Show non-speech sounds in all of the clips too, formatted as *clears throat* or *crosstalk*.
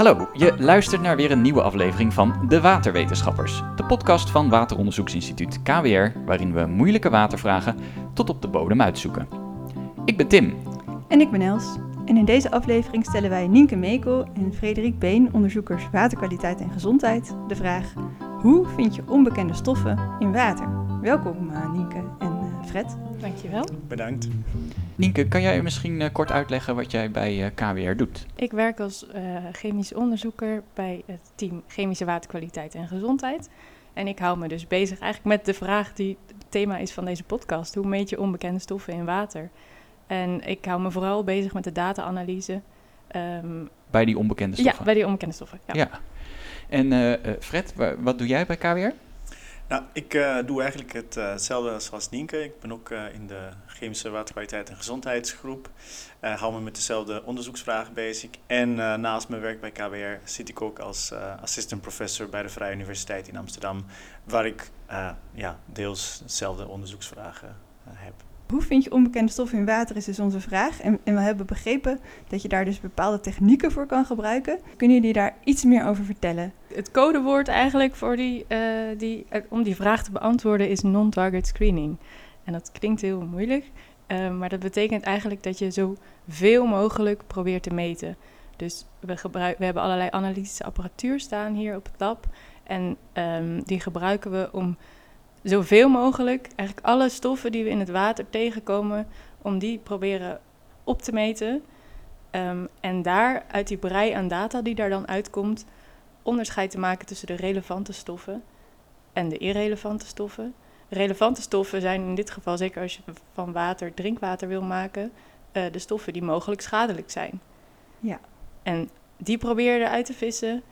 Hallo, je luistert naar weer een nieuwe aflevering van De Waterwetenschappers, de podcast van Wateronderzoeksinstituut KWR, waarin we moeilijke watervragen tot op de bodem uitzoeken. Ik ben Tim. En ik ben Els. En in deze aflevering stellen wij Nienke Mekel en Frederik Been, onderzoekers waterkwaliteit en gezondheid, de vraag: hoe vind je onbekende stoffen in water? Welkom uh, Nienke en uh, Fred. Dankjewel. Bedankt. Nienke, kan jij misschien uh, kort uitleggen wat jij bij KWR doet? Ik werk als chemisch onderzoeker bij het team Chemische Waterkwaliteit en Gezondheid. En ik hou me dus bezig eigenlijk met de vraag die het thema is van deze podcast. Hoe meet je onbekende stoffen in water? En ik hou me vooral bezig met de data-analyse. Um, bij die onbekende stoffen? Ja, bij die onbekende stoffen, ja. ja. En uh, Fred, wat doe jij bij KWR? Nou, ik uh, doe eigenlijk uh, hetzelfde als Nienke. Ik ben ook in de chemische waterkwaliteit en gezondheidsgroep. hou me met dezelfde onderzoeksvragen bezig. En naast mijn werk bij KWR zit ik ook als assistant professor bij de Vrije Universiteit in Amsterdam. Waar ik ja, deels dezelfde onderzoeksvragen heb. Hoe vind je onbekende stoffen in water is dus onze vraag. En, en, we hebben begrepen dat je daar dus bepaalde technieken voor kan gebruiken. Kunnen jullie daar iets meer over vertellen? Het codewoord eigenlijk voor die, uh, die, uh, om die vraag te beantwoorden is non-target screening. En dat klinkt heel moeilijk, uh, maar dat betekent eigenlijk dat je zoveel mogelijk probeert te meten. Dus we, we hebben allerlei analytische apparatuur staan hier op het lab. En um, die gebruiken we om zoveel mogelijk, eigenlijk alle stoffen die we in het water tegenkomen, om die proberen op te meten. Um, en daar uit die brei aan data die daar dan uitkomt, onderscheid te maken tussen de relevante stoffen en de irrelevante stoffen. Relevante stoffen zijn in dit geval, zeker als je van water drinkwater wil maken, uh, de stoffen die mogelijk schadelijk zijn. Ja. En die probeer je eruit te vissen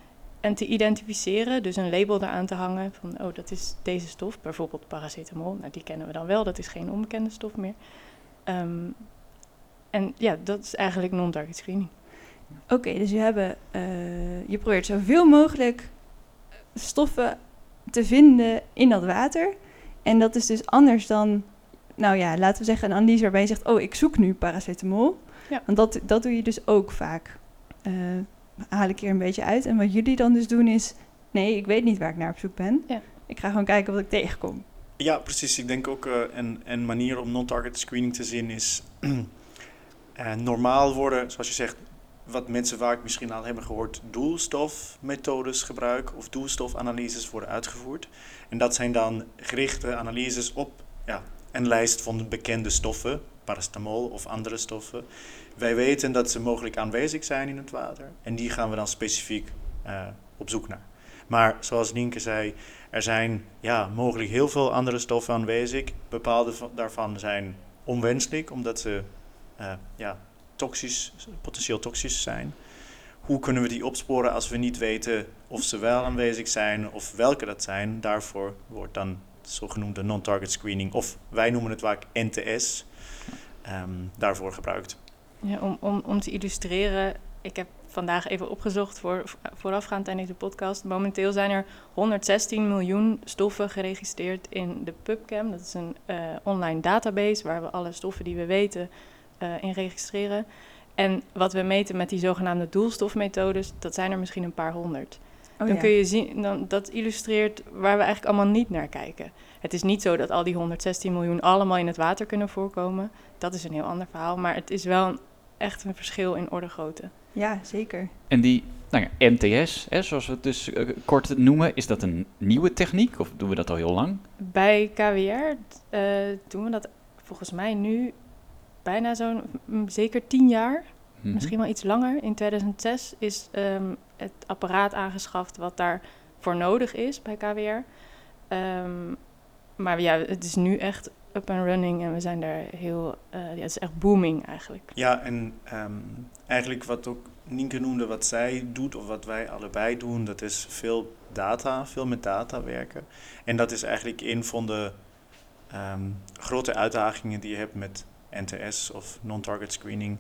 en te identificeren, dus een label eraan te hangen van, oh, dat is deze stof, bijvoorbeeld paracetamol. Nou, die kennen we dan wel, dat is geen onbekende stof meer. Um, en ja, dat is eigenlijk non-target screening. Oké, okay, dus je, hebben, uh, je probeert zoveel mogelijk stoffen te vinden in dat water. En dat is dus anders dan, nou ja, laten we zeggen een analyse waarbij je zegt, oh, ik zoek nu paracetamol. Ja. Want dat, dat doe je dus ook vaak. Uh, haal ik hier een beetje uit. En wat jullie dan dus doen is, nee, ik weet niet waar ik naar op zoek ben. Ja. Ik ga gewoon kijken wat ik tegenkom. Ja, precies. Ik denk ook uh, een, een manier om non-target screening te zien is uh, *clears throat* normaal worden, zoals je zegt, wat mensen vaak misschien al hebben gehoord, doelstofmethodes gebruiken of doelstofanalyses worden uitgevoerd. En dat zijn dan gerichte analyses op ja, een lijst van bekende stoffen, paracetamol of andere stoffen. Wij weten dat ze mogelijk aanwezig zijn in het water en die gaan we dan specifiek uh, op zoek naar. Maar zoals Nienke zei, er zijn ja, mogelijk heel veel andere stoffen aanwezig. Bepaalde daarvan zijn onwenselijk omdat ze uh, ja, toxisch, potentieel toxisch zijn. Hoe kunnen we die opsporen als we niet weten of ze wel aanwezig zijn of welke dat zijn? Daarvoor wordt dan zogenoemde non-target screening, of wij noemen het vaak NTS, um, daarvoor gebruikt. Ja, om, om, om te illustreren, ik heb vandaag even opgezocht voor, voorafgaand aan deze podcast. Momenteel zijn er 116 miljoen stoffen geregistreerd in de PubChem. Dat is een uh, online database waar we alle stoffen die we weten uh, in registreren. En wat we meten met die zogenaamde doelstofmethodes, dat zijn er misschien een paar honderd. Oh, dan ja. kun je zien, dan, dat illustreert waar we eigenlijk allemaal niet naar kijken. Het is niet zo dat al die 116 miljoen allemaal in het water kunnen voorkomen. Dat is een heel ander verhaal. Maar het is wel een, echt een verschil in orde grootte. Ja, zeker. En die nou ja, MTS, hè, zoals we het dus uh, kort noemen, is dat een nieuwe techniek of doen we dat al heel lang? Bij KWR uh, doen we dat volgens mij nu bijna zo'n zeker tien jaar. Mm-hmm. Misschien wel iets langer. In 2006 is um, het apparaat aangeschaft wat daarvoor nodig is bij KWR. Um, maar ja, het is nu echt up and running en we zijn daar heel, uh, ja, het is echt booming eigenlijk. Ja, en um, eigenlijk wat ook Nienke noemde, wat zij doet of wat wij allebei doen, dat is veel data, veel met data werken. En dat is eigenlijk een van de um, grote uitdagingen die je hebt met NTS of non-target screening,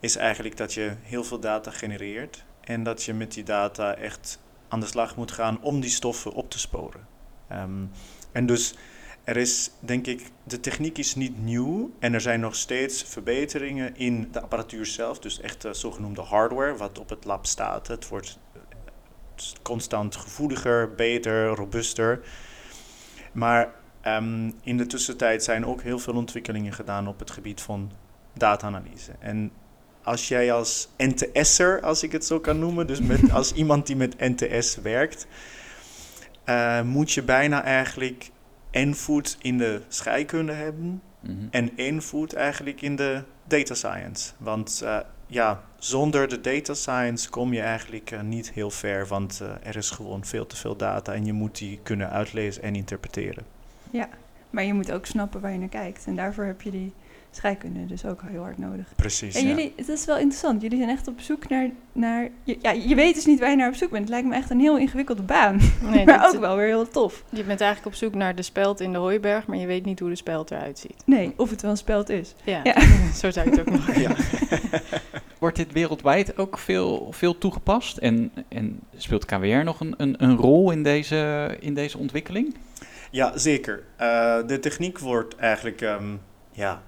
is eigenlijk dat je heel veel data genereert en dat je met die data echt aan de slag moet gaan om die stoffen op te sporen. Um, en dus er is, denk ik, de techniek is niet nieuw en er zijn nog steeds verbeteringen in de apparatuur zelf. Dus echt de zogenoemde hardware, wat op het lab staat. Het wordt eh, constant gevoeliger, beter, robuuster. Maar ehm, in de tussentijd zijn ook heel veel ontwikkelingen gedaan op het gebied van data-analyse. En als jij als NTS'er, als ik het zo kan noemen, dus met, *laughs* als iemand die met NTS werkt, uh, moet je bijna eigenlijk één voet in de scheikunde hebben Mhm. en één voet eigenlijk in de data science. Want uh, ja, zonder de data science kom je eigenlijk uh, niet heel ver, want er is gewoon veel te veel data en je moet die kunnen uitlezen en interpreteren. Ja, maar je moet ook snappen waar je naar kijkt. En daarvoor heb je die scheikunde dus ook heel hard nodig. Precies. En ja. jullie, het is wel interessant. Jullie zijn echt op zoek naar, naar je, ja, je weet dus niet waar je naar op zoek bent. Het lijkt me echt een heel ingewikkelde baan, Nee, *laughs* maar ook wel weer heel tof. Je bent eigenlijk op zoek naar de speld in de hooiberg, maar je weet niet hoe de speld eruit ziet. Nee, of het wel een speld is. Ja, Ja. *laughs* zo zou ik het ook *laughs* nog Ja. Wordt dit wereldwijd ook veel, veel toegepast? En, en speelt KWR nog een, een, een rol in deze, in deze ontwikkeling? Ja, zeker. Eh, de techniek wordt eigenlijk, ehm, ja,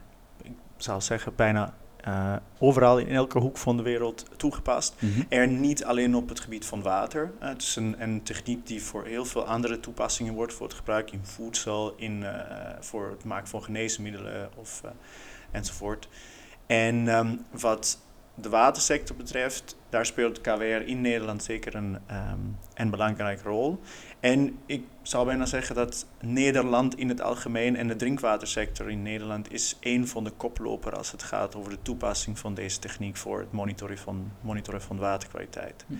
zou zeggen, bijna eh, overal in elke hoek van de wereld toegepast. Er niet alleen op het gebied van water. Eh, het is een, een techniek die voor heel veel andere toepassingen wordt, voor het gebruik in voedsel, in, eh, voor het maken van geneesmiddelen of, enzovoort. En ehm, wat de watersector betreft, daar speelt KWR in Nederland zeker een, ehm, een belangrijke rol. En ik zou bijna zeggen dat Nederland in het algemeen en de drinkwatersector in Nederland is een van de koploper als het gaat over de toepassing van deze techniek voor het monitoren van, monitoren van waterkwaliteit. Hm.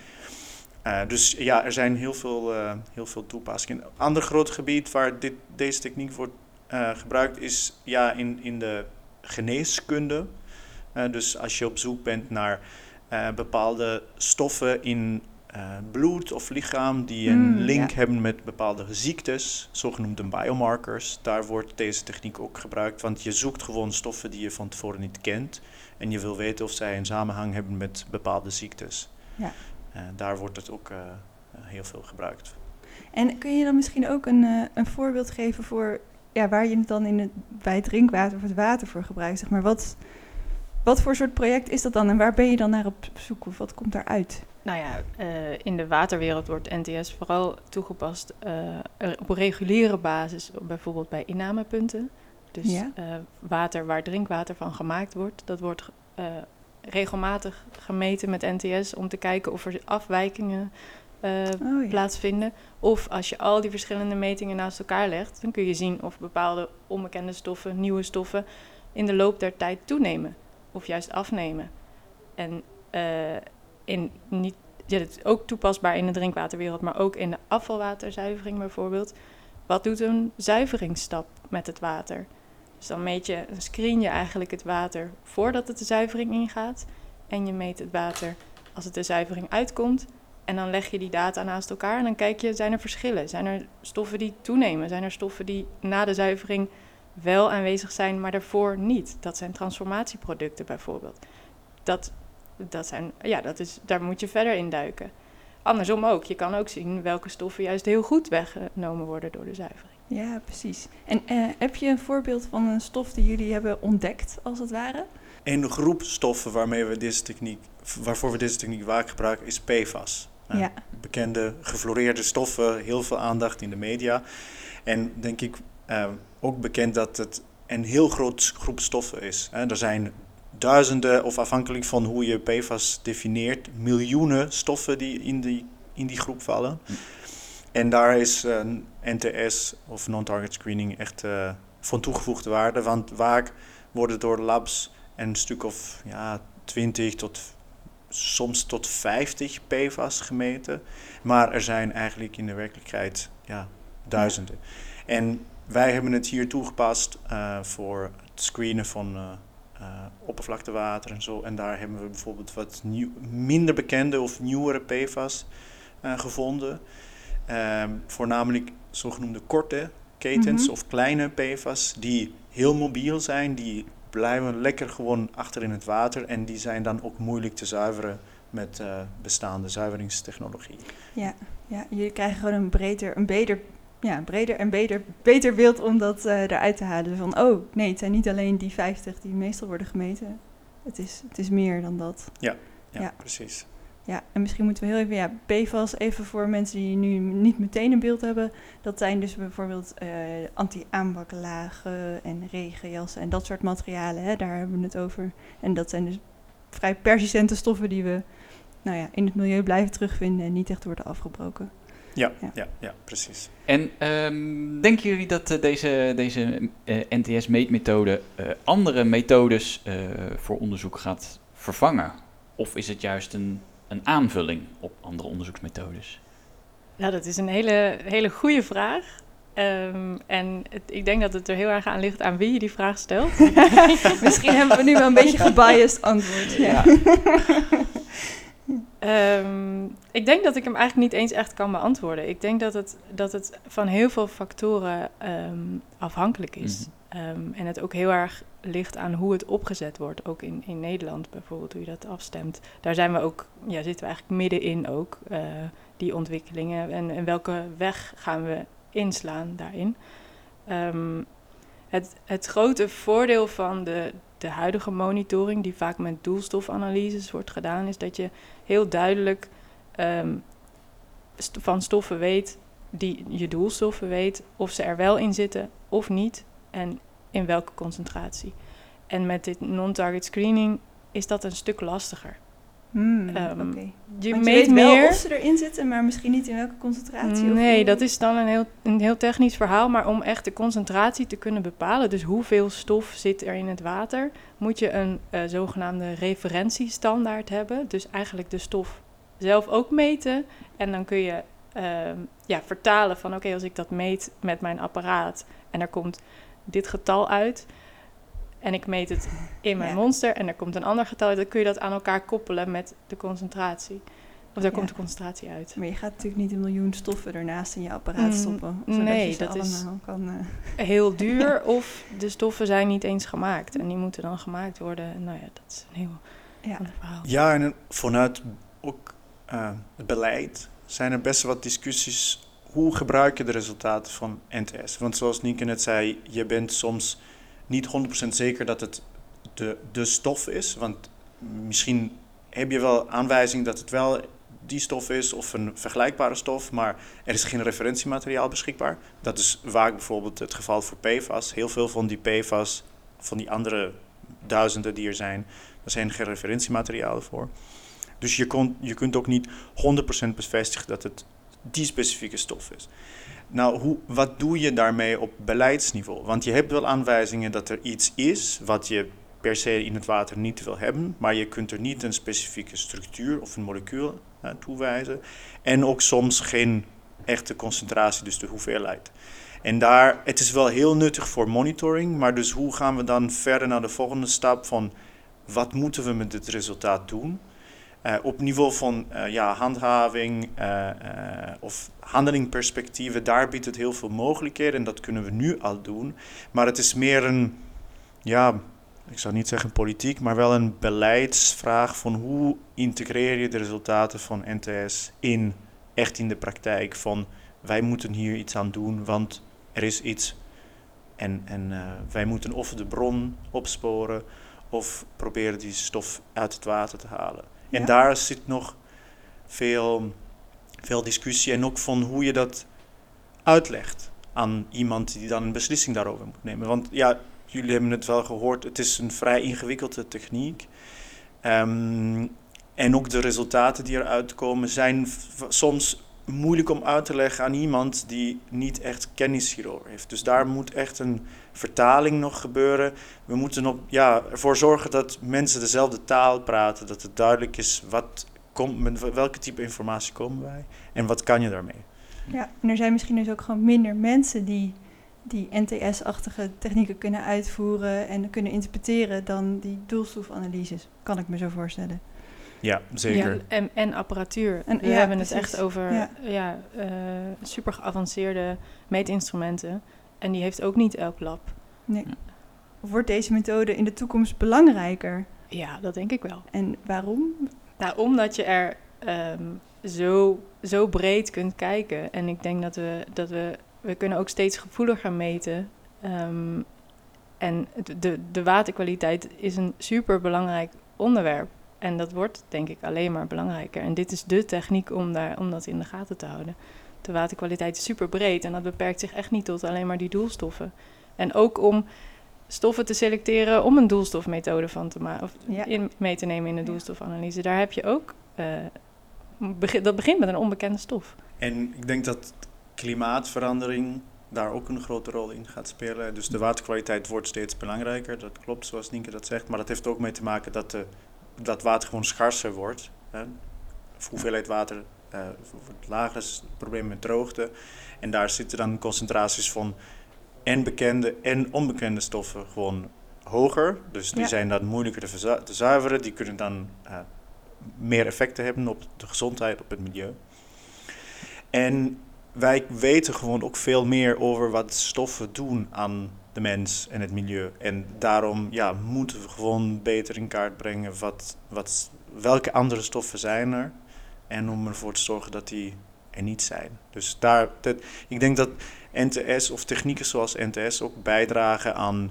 Eh, dus ja, er zijn heel veel, eh, heel veel toepassingen. Een ander groot gebied waar dit, deze techniek wordt eh, gebruikt is ja, in, in de geneeskunde. Eh, dus als je op zoek bent naar eh, bepaalde stoffen in eh, bloed of lichaam die een Mm, link ja. hebben met bepaalde ziektes, zogenoemde biomarkers, daar wordt deze techniek ook gebruikt. Want je zoekt gewoon stoffen die je van tevoren niet kent en je wil weten of zij een samenhang hebben met bepaalde ziektes. Ja. Daar wordt het ook heel veel gebruikt. En kun je dan misschien ook een, een voorbeeld geven voor ja, waar je het dan in het, bij het drinkwater of het water voor gebruikt? Zeg maar, wat, wat voor soort project is dat dan en waar ben je dan naar op zoek of wat komt daaruit? Nou ja, eh, in de waterwereld wordt NTS vooral toegepast eh, op reguliere basis, bijvoorbeeld bij innamepunten. Dus Ja. eh, water waar drinkwater van gemaakt wordt, dat wordt regelmatig gemeten met NTS om te kijken of er afwijkingen Oh ja. plaatsvinden. Of als je al die verschillende metingen naast elkaar legt, dan kun je zien of bepaalde onbekende stoffen, nieuwe stoffen, in de loop der tijd toenemen of juist afnemen. En eh, in niet, het is ook toepasbaar in de drinkwaterwereld, maar ook in de afvalwaterzuivering bijvoorbeeld. Wat doet een zuiveringsstap met het water? Dus dan meet je, dan screen je eigenlijk het water voordat het de zuivering ingaat. En je meet het water als het de zuivering uitkomt. En dan leg je die data naast elkaar en dan kijk je, zijn er verschillen? Zijn er stoffen die toenemen? Zijn er stoffen die na de zuivering wel aanwezig zijn, maar daarvoor niet? Dat zijn transformatieproducten bijvoorbeeld. Dat, dat zijn, ja, dat is, daar moet je verder in duiken. Andersom ook. Je kan ook zien welke stoffen juist heel goed weggenomen worden door de zuivering. Ja, precies. En eh, heb je een voorbeeld van een stof die jullie hebben ontdekt, als het ware? Een groep stoffen waarmee we deze techniek, waarvoor we deze techniek vaak gebruiken is PFAS. Eh, ja. bekende gefluoreerde stoffen, heel veel aandacht in de media. En denk ik eh, ook bekend dat het een heel groot groep stoffen is. Hè. Er zijn duizenden, of afhankelijk van hoe je PFAS definieert, miljoenen stoffen die in die, in die groep vallen. Hm. En daar is eh, NTS of non-target screening echt eh, van toegevoegde waarde. Want vaak worden door labs een stuk of ja, 20 tot soms tot 50 PFAS gemeten. Maar er zijn eigenlijk in de werkelijkheid ja, duizenden. En wij hebben het hier toegepast eh, voor het screenen van eh, eh, oppervlaktewater en zo. En daar hebben we bijvoorbeeld wat nieuw, minder bekende of nieuwere PFAS gevonden. Ehm, voornamelijk zogenoemde korte ketens Mhm. of kleine PFAS die heel mobiel zijn, die blijven lekker gewoon achter in het water en die zijn dan ook moeilijk te zuiveren met bestaande zuiveringstechnologie. Ja, ja, jullie krijgen gewoon een, breder, een beter ja, breder en beter, beter beeld om dat eh, eruit te halen. Van, oh nee, het zijn niet alleen die 50 die meestal worden gemeten. Het is, het is meer dan dat. Ja, Ja. precies. Ja, en misschien moeten we heel even, ja, PFAS even voor mensen die nu niet meteen een beeld hebben. Dat zijn dus bijvoorbeeld eh, anti-aanbaklagen en regenjassen en dat soort materialen. Hè, daar hebben we het over. En dat zijn dus vrij persistente stoffen die we nou ja, in het milieu blijven terugvinden en niet echt worden afgebroken. Ja, Ja. ja. ja, precies. En ehm, denken jullie dat eh, deze, deze eh, NTS-meetmethode eh, andere methodes eh, voor onderzoek gaat vervangen? Of is het juist een, een aanvulling op andere onderzoeksmethodes? Nou, dat is een hele, hele goede vraag. Ehm, en het- ik denk dat het er heel erg aan ligt aan wie je die vraag stelt. *laughs* Misschien hebben we nu wel een beetje gebiased antwoord. Ja. Ehm, ik denk dat ik hem eigenlijk niet eens echt kan beantwoorden. Ik denk dat het, dat het van heel veel factoren ehm, afhankelijk is. Mhm. Ehm, en het ook heel erg ligt aan hoe het opgezet wordt. Ook in, in Nederland bijvoorbeeld, hoe je dat afstemt. Daar zijn we ook, ja, zitten we eigenlijk middenin ook, eh, die ontwikkelingen. En, en welke weg gaan we inslaan daarin? Het, het grote voordeel van de, de huidige monitoring, die vaak met doelstofanalyses wordt gedaan, is dat je heel duidelijk ehm, van stoffen weet, die je doelstoffen weet, of ze er wel in zitten of niet en in welke concentratie. En met dit non-target screening is dat een stuk lastiger. Hmm, Ehm. Je meet weet wel meer. of ze erin zitten, maar misschien niet in welke concentratie. of Nee, dat is dan een heel, een heel technisch verhaal. Maar om echt de concentratie te kunnen bepalen, dus hoeveel stof zit er in het water, moet je een eh, zogenaamde referentiestandaard hebben. Dus eigenlijk de stof zelf ook meten. En dan kun je ehm, ja, vertalen van oké, als ik dat meet met mijn apparaat en er komt dit getal uit. En ik meet het in mijn Ja. monster en er komt een ander getal uit. Dan kun je dat aan elkaar koppelen met de concentratie. Of daar Ja. komt de concentratie uit. Maar je gaat natuurlijk niet een miljoen stoffen ernaast in je apparaat Mm, stoppen. Zodat nee, je ze dat is- allemaal kan... eh, heel duur *laughs* of de stoffen zijn niet eens gemaakt en die moeten dan gemaakt worden. Nou ja, dat is een heel ja. ander verhaal. Ja, en vanuit ook eh, het beleid zijn er best wat discussies. Hoe gebruik je de resultaten van NTS? Want zoals Nienke net zei, je bent soms niet 100% zeker dat het de, de stof is. Want misschien heb je wel aanwijzing dat het wel die stof is of een vergelijkbare stof, maar er is geen referentiemateriaal beschikbaar. Dat is vaak bijvoorbeeld het geval voor PFAS. Heel veel van die PFAS, van die andere duizenden die er zijn, daar zijn geen referentiematerialen voor. Dus je, kon, je kunt ook niet 100% bevestigen dat het die specifieke stof is. Nou, hoe, wat doe je daarmee op beleidsniveau? Want je hebt wel aanwijzingen dat er iets is wat je per se in het water niet wil hebben, maar je kunt er niet een specifieke structuur of een molecuul uh, toewijzen. En ook soms geen echte concentratie, dus de hoeveelheid. En daar, het is wel heel nuttig voor monitoring, maar dus hoe gaan we dan verder naar de volgende stap van wat moeten we met dit resultaat doen? Uh, op niveau van uh, ja, handhaving uh, of handelingperspectieven, daar biedt het heel veel mogelijkheden en dat kunnen we nu al doen. Maar het is meer een, ja, ik zou niet zeggen politiek, maar wel een beleidsvraag van hoe integreer je de resultaten van NTS in, echt in de praktijk van wij moeten hier iets aan doen, want er is iets en, en wij moeten of de bron opsporen of proberen die stof uit het water te halen. En Ja. daar zit nog veel, veel discussie en ook van hoe je dat uitlegt aan iemand die dan een beslissing daarover moet nemen. Want ja, jullie hebben het wel gehoord, het is een vrij ingewikkelde techniek. Ehm, en ook de resultaten die eruit komen zijn soms moeilijk om uit te leggen aan iemand die niet echt kennis hierover heeft. Dus daar moet echt een vertaling nog gebeuren. We moeten op, ja, ervoor zorgen dat mensen dezelfde taal praten, dat het duidelijk is wat komt, met welke type informatie komen wij en wat kan je daarmee. Ja, en er zijn misschien dus ook gewoon minder mensen die die NTS-achtige technieken kunnen uitvoeren en kunnen interpreteren dan die doelstofanalyses, kan ik me zo voorstellen. Ja, zeker. Ja, en, en apparatuur. En- We ja, hebben het echt over Ja. ja. eh, super geavanceerde meetinstrumenten. En die heeft ook niet elk lab. Nee. Wordt deze methode in de toekomst belangrijker? Ja, dat denk ik wel. En waarom? Nou, omdat je er ehm, zo, zo breed kunt kijken. En ik denk dat we, dat we we kunnen ook steeds gevoeliger meten. Ehm, en de, de, de waterkwaliteit is een super belangrijk onderwerp. En dat wordt denk ik alleen maar belangrijker. En dit is de techniek om, daar, om dat in de gaten te houden. De waterkwaliteit is super breed en dat beperkt zich echt niet tot alleen maar die doelstoffen. En ook om stoffen te selecteren om een doelstofmethode van te maken of Ja. in, mee te nemen in de doelstofanalyse. Daar heb je ook. eh, begi- dat begint met een onbekende stof. En ik denk dat klimaatverandering daar ook een grote rol in gaat spelen. Dus de waterkwaliteit wordt steeds belangrijker, dat klopt zoals Nienke dat zegt. Maar dat heeft ook mee te maken dat, de, dat water gewoon schaarser wordt. Hè. De hoeveelheid water wordt lager, is het probleem met droogte. En daar zitten dan concentraties van en bekende en onbekende stoffen gewoon hoger. Dus die Ja. zijn dan moeilijker te zuiveren. Die kunnen dan eh, meer effecten hebben op de gezondheid, op het milieu. En wij weten gewoon ook veel meer over wat stoffen doen aan de mens en het milieu. En daarom ja, moeten we gewoon beter in kaart brengen wat, wat, welke andere stoffen zijn er. En om ervoor te zorgen dat die er niet zijn. Dus daar, dat, ik denk dat NTS of technieken zoals NTS ook bijdragen aan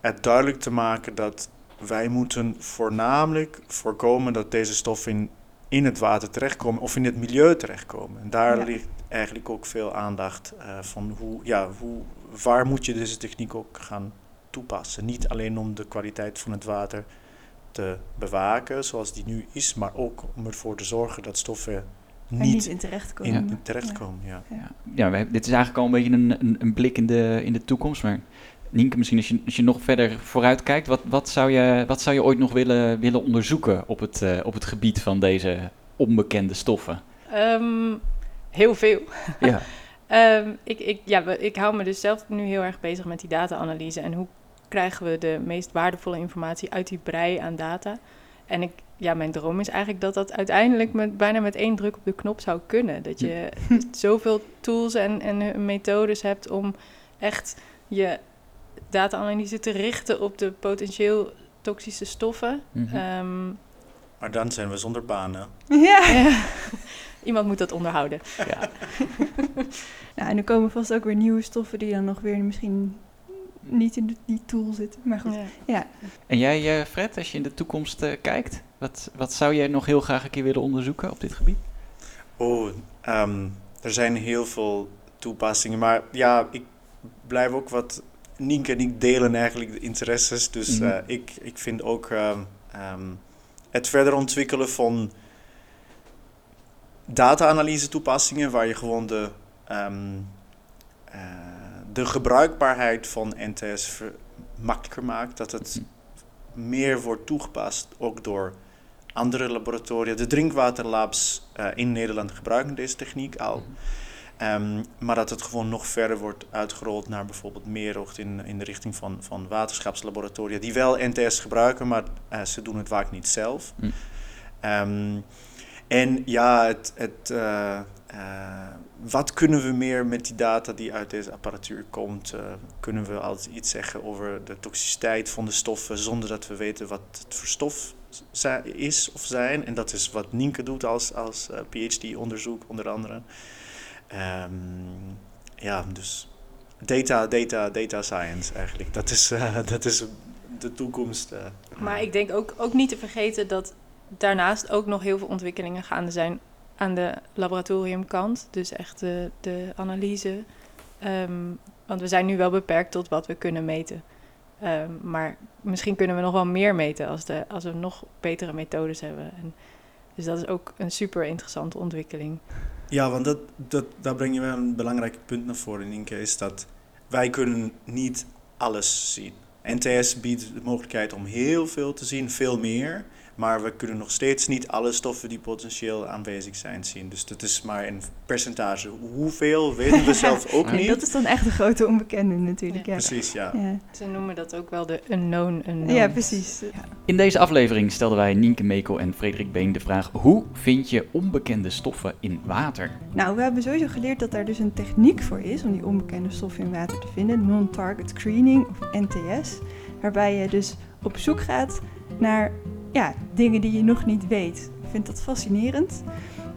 het duidelijk te maken dat wij moeten voornamelijk voorkomen dat deze stoffen in, in het water terechtkomen of in het milieu terechtkomen. En daar Ja. ligt eigenlijk ook veel aandacht eh, van hoe, ja, hoe, waar moet je deze techniek ook gaan toepassen. Niet alleen om de kwaliteit van het water te bewaken zoals die nu is, maar ook om ervoor te zorgen dat stoffen niet, niet in terechtkomen. in, in terechtkomen. Ja. Ja, ja dit is eigenlijk al een beetje een, een, een blik in de, in de toekomst. Maar Nienke, misschien als je, als je nog verder vooruit kijkt, wat, wat, zou, je, wat zou je ooit nog willen, willen onderzoeken op het, eh, op het gebied van deze onbekende stoffen? Ehm, heel veel. Ja. *laughs* Ehm, ik, ik, ja, ik hou me dus zelf nu heel erg bezig met die data-analyse. En hoe krijgen we de meest waardevolle informatie uit die brei aan data? En ik, ja, mijn droom is eigenlijk dat dat uiteindelijk met, bijna met één druk op de knop zou kunnen. Dat je *laughs* zoveel tools en, en methodes hebt om echt je data-analyse te richten op de potentieel toxische stoffen. Mhm. Ehm, Maar dan zijn we zonder banen. *laughs* Ja. ja. *laughs* Iemand moet dat onderhouden. ja. *laughs* Nou, en er komen vast ook weer nieuwe stoffen die dan nog weer misschien niet in de- die tool zitten. Maar goed, Ja. ja. En jij, eh, Fred, als je in de toekomst eh, kijkt, wat, wat zou jij nog heel graag een keer willen onderzoeken op dit gebied? Oh, ehm, er zijn heel veel toepassingen. Maar ja, ik blijf ook wat. Nienke en ik delen eigenlijk de interesses. Dus Mhm. eh, ik, ik vind ook ehm, ehm, het verder ontwikkelen van data-analyse toepassingen, waar je gewoon de, ehm, eh, de gebruikbaarheid van NTS makkelijker maakt. Dat het meer wordt toegepast, ook door andere laboratoria. De drinkwaterlabs eh, in Nederland gebruiken deze techniek al. Ehm, maar dat het gewoon nog verder wordt uitgerold naar bijvoorbeeld meer in, in de richting van, van waterschapslaboratoria. Die wel NTS gebruiken, maar eh, ze doen het vaak niet zelf. Hm. Ehm, en ja, het, het, eh, eh, wat kunnen we meer met die data die uit deze apparatuur komt? Eh, kunnen we altijd iets zeggen over de toxiciteit van de stoffen zonder dat we weten wat het voor stof is of zijn? En dat is wat Nienke doet als, als PhD-onderzoek onder andere. Ehm, ja, dus data, data, data science eigenlijk. Dat is, *laughs* dat is de toekomst. Maar ik denk ook, ook niet te vergeten dat daarnaast ook nog heel veel ontwikkelingen gaande zijn aan de laboratoriumkant. Dus echt de, de analyse. Ehm, want we zijn nu wel beperkt tot wat we kunnen meten. Ehm, maar misschien kunnen we nog wel meer meten als, de, als we nog betere methodes hebben. En, dus dat is ook een super interessante ontwikkeling. Ja, want dat, dat, daar breng je wel een belangrijk punt naar voren, Nienke, is dat wij kunnen niet alles zien. NTS biedt de mogelijkheid om heel veel te zien, veel meer. Maar we kunnen nog steeds niet alle stoffen die potentieel aanwezig zijn zien. Dus dat is maar een percentage. Hoeveel weten we zelf ook *laughs* niet. dat is dan echt een grote onbekende natuurlijk. Ja, Precies, ja. ja. Ze noemen dat ook wel de unknown unknown. ja precies. In deze aflevering stelden wij Nienke Mekel en Frederik Been de vraag: hoe vind je onbekende stoffen in water? Nou, we hebben sowieso geleerd dat daar dus een techniek voor is om die onbekende stoffen in water te vinden. Non-target screening of NTS. Waarbij je dus op zoek gaat naar ja, dingen die je nog niet weet. Ik vind dat fascinerend.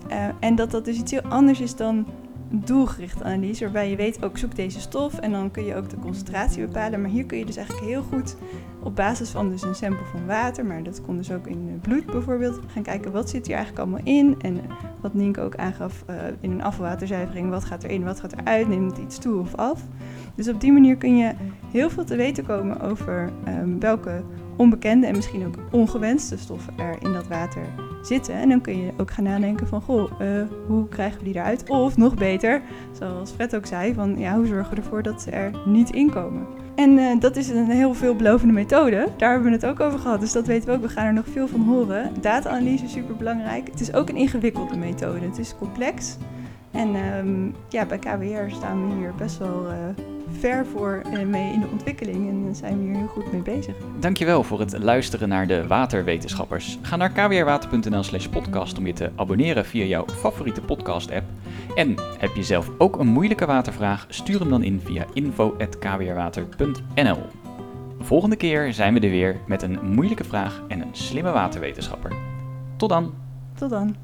Eh, en dat dat dus iets heel anders is dan doelgerichte analyse, waarbij je weet ook zoek deze stof en dan kun je ook de concentratie bepalen. Maar hier kun je dus eigenlijk heel goed op basis van dus een sample van water, maar dat kon dus ook in eh, bloed bijvoorbeeld, gaan kijken wat zit hier eigenlijk allemaal in. En wat Nienke ook aangaf uh, in een afvalwaterzuivering, wat gaat erin, wat gaat eruit, neemt iets toe of af. Dus op die manier kun je heel veel te weten komen over um, welke onbekende en misschien ook ongewenste stoffen er in dat water zitten. En dan kun je ook gaan nadenken van, goh, uh, hoe krijgen we die eruit? Of nog beter, zoals Fred ook zei, van ja, hoe zorgen we ervoor dat ze er niet in komen? En uh, dat is een heel veelbelovende methode. Daar hebben we het ook over gehad, dus dat weten we ook. We gaan er nog veel van horen. Data-analyse is super belangrijk. Het is ook een ingewikkelde methode. Het is complex. En um, ja, bij KWR staan we hier best wel uh, ver voor uh, mee in de ontwikkeling en zijn we hier heel goed mee bezig. Dankjewel voor het luisteren naar de waterwetenschappers. Ga naar kwrwater.nl slash podcast om je te abonneren via jouw favoriete podcast app. En heb je zelf ook een moeilijke watervraag? Stuur hem dan in via info.kwrwater.nl Volgende keer zijn we er weer met een moeilijke vraag en een slimme waterwetenschapper. Tot dan! Tot dan!